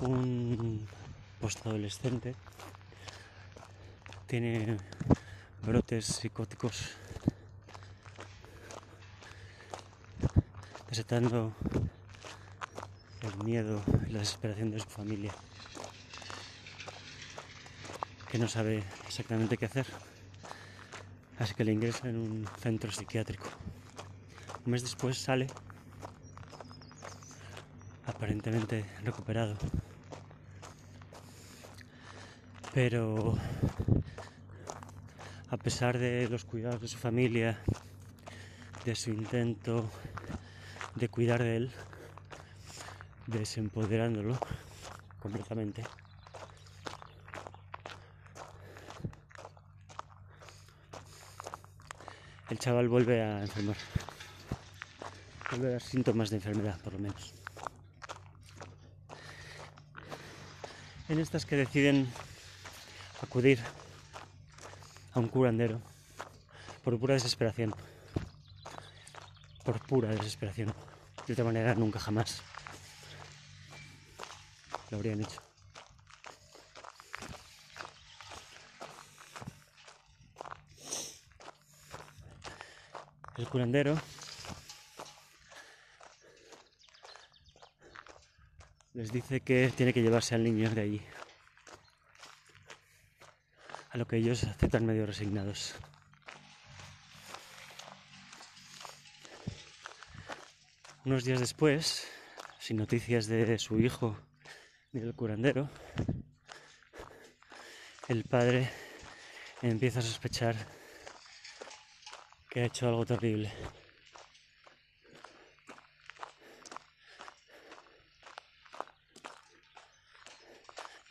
un postadolescente tiene brotes psicóticos desatando el miedo y la desesperación de su familia que no sabe exactamente qué hacer así que le ingresa en un centro psiquiátrico. Un mes después sale aparentemente recuperado pero a pesar de los cuidados de su familia, de su intento de cuidar de él, desempoderándolo completamente, el chaval vuelve a enfermar, vuelve a dar síntomas de enfermedad por lo menos. En estas que deciden acudir a un curandero por pura desesperación. Por pura desesperación. De otra manera nunca jamás lo habrían hecho. El curandero les dice que tiene que llevarse al niño de allí a lo que ellos aceptan medio resignados. Unos días después, sin noticias de su hijo ni del curandero, el padre empieza a sospechar que ha hecho algo terrible.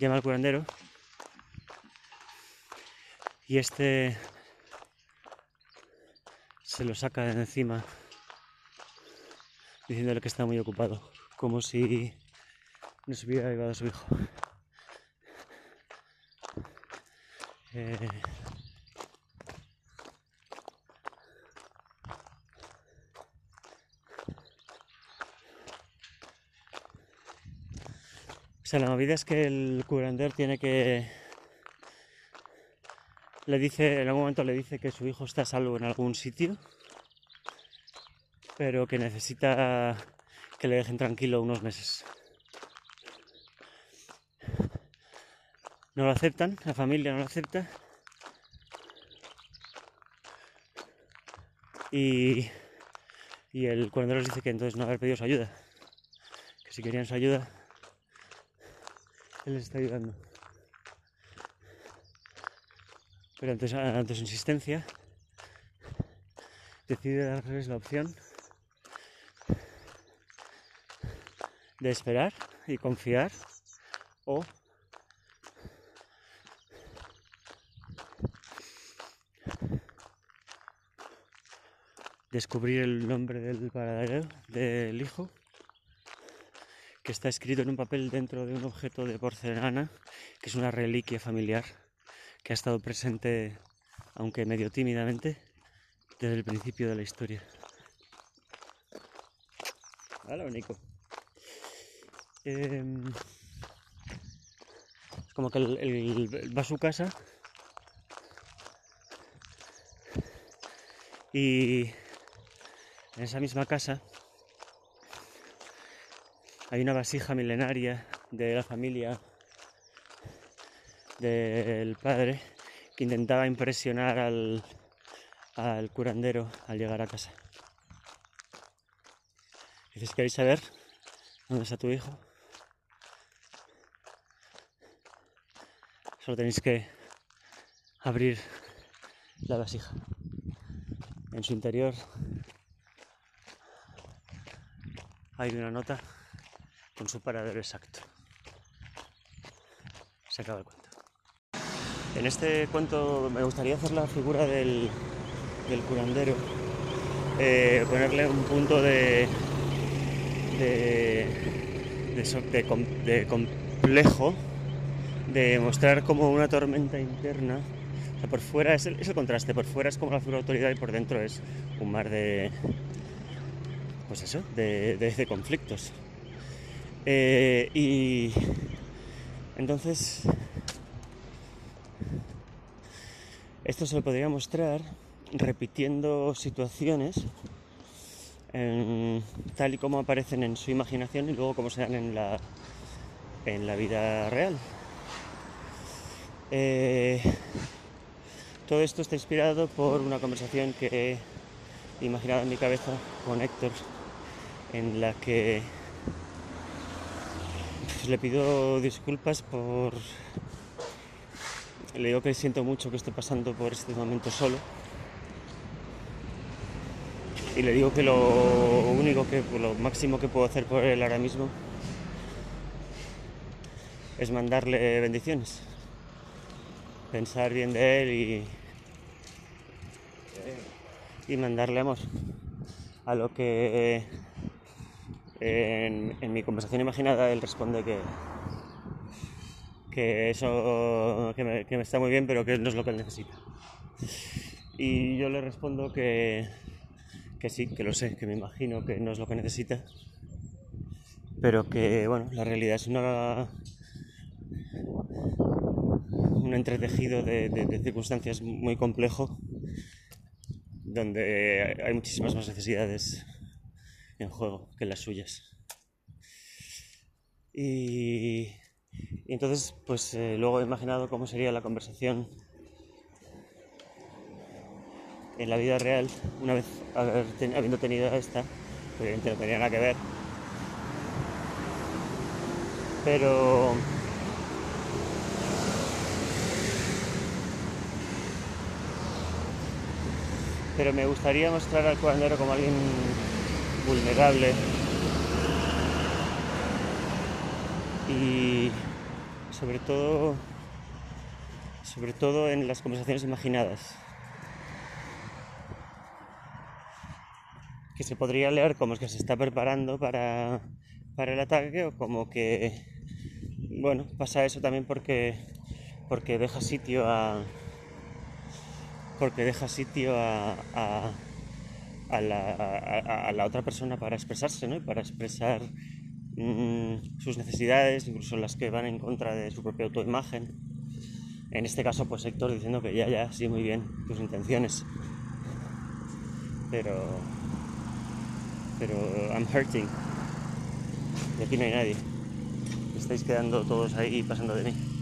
Llama al curandero y este se lo saca de encima diciéndole que está muy ocupado, como si no se hubiera llevado a su hijo. Eh, la movida es que el curander tiene que le dice, en algún momento le dice que su hijo está salvo en algún sitio, pero que necesita que le dejen tranquilo unos meses. No lo aceptan, la familia no lo acepta. Y, y el curandero les dice que entonces no haber pedido su ayuda. Que si querían su ayuda, él les está ayudando. pero ante, su insistencia decide darles la opción de esperar y confiar o descubrir el nombre del paradero del hijo que está escrito en un papel dentro de un objeto de porcelana que es una reliquia familiar que ha estado presente, aunque medio tímidamente, desde el principio de la historia. Hola, Nico. Em, es como que él va a su casa y en esa misma casa hay una vasija milenaria de la familia del padre que intentaba impresionar al, curandero al llegar a casa. Dices, ¿queréis saber dónde está tu hijo? Solo tenéis que abrir la vasija. En su interior hay una nota con su paradero exacto. Se acaba el cuento. En este cuento me gustaría hacer la figura del, curandero, eh, ponerle un punto de, de, complejo, de mostrar como una tormenta interna. O sea, por fuera es el, contraste, por fuera es como la figura de autoridad y por dentro es un mar de, pues eso, de, conflictos. Eh, y Entonces, esto se lo podría mostrar repitiendo situaciones tal y como aparecen en su imaginación y luego como se dan en la, en la vida real. Eh, todo esto está inspirado por una conversación que he imaginado en mi cabeza con Héctor, en la que pues, le pido disculpas por... Le digo que siento mucho que esté pasando por este momento solo y le digo que lo único que, lo máximo que puedo hacer por él ahora mismo es mandarle bendiciones, pensar bien de él y, y mandarle amor. A lo que en, mi conversación imaginada él responde que, que eso que me está muy bien, pero que no es lo que él necesita. Y yo le respondo que que sí, que lo sé, que me imagino que no es lo que necesita, pero que bueno, la realidad es una un entretejido de, circunstancias muy complejo donde hay muchísimas más necesidades en juego que las suyas. Y, entonces, pues eh, luego he imaginado cómo sería la conversación en la vida real, una vez habiendo tenido esta, obviamente no tenía nada que ver, pero pero me gustaría mostrar al curandero como alguien vulnerable. Y sobre todo sobre todo en las conversaciones imaginadas que se podría leer como que se está preparando para, el ataque o como que, bueno, pasa eso también porque, porque deja sitio a porque deja sitio a, a, la, otra persona para expresarse, ¿no? Y para expresar mm, sus necesidades, incluso las que van en contra de su propia autoimagen. En este caso, pues Héctor diciendo que ya, ya, sí, muy bien, tus intenciones. Pero pero I'm hurting. Y aquí no hay nadie. Estáis quedando todos ahí pasando de mí.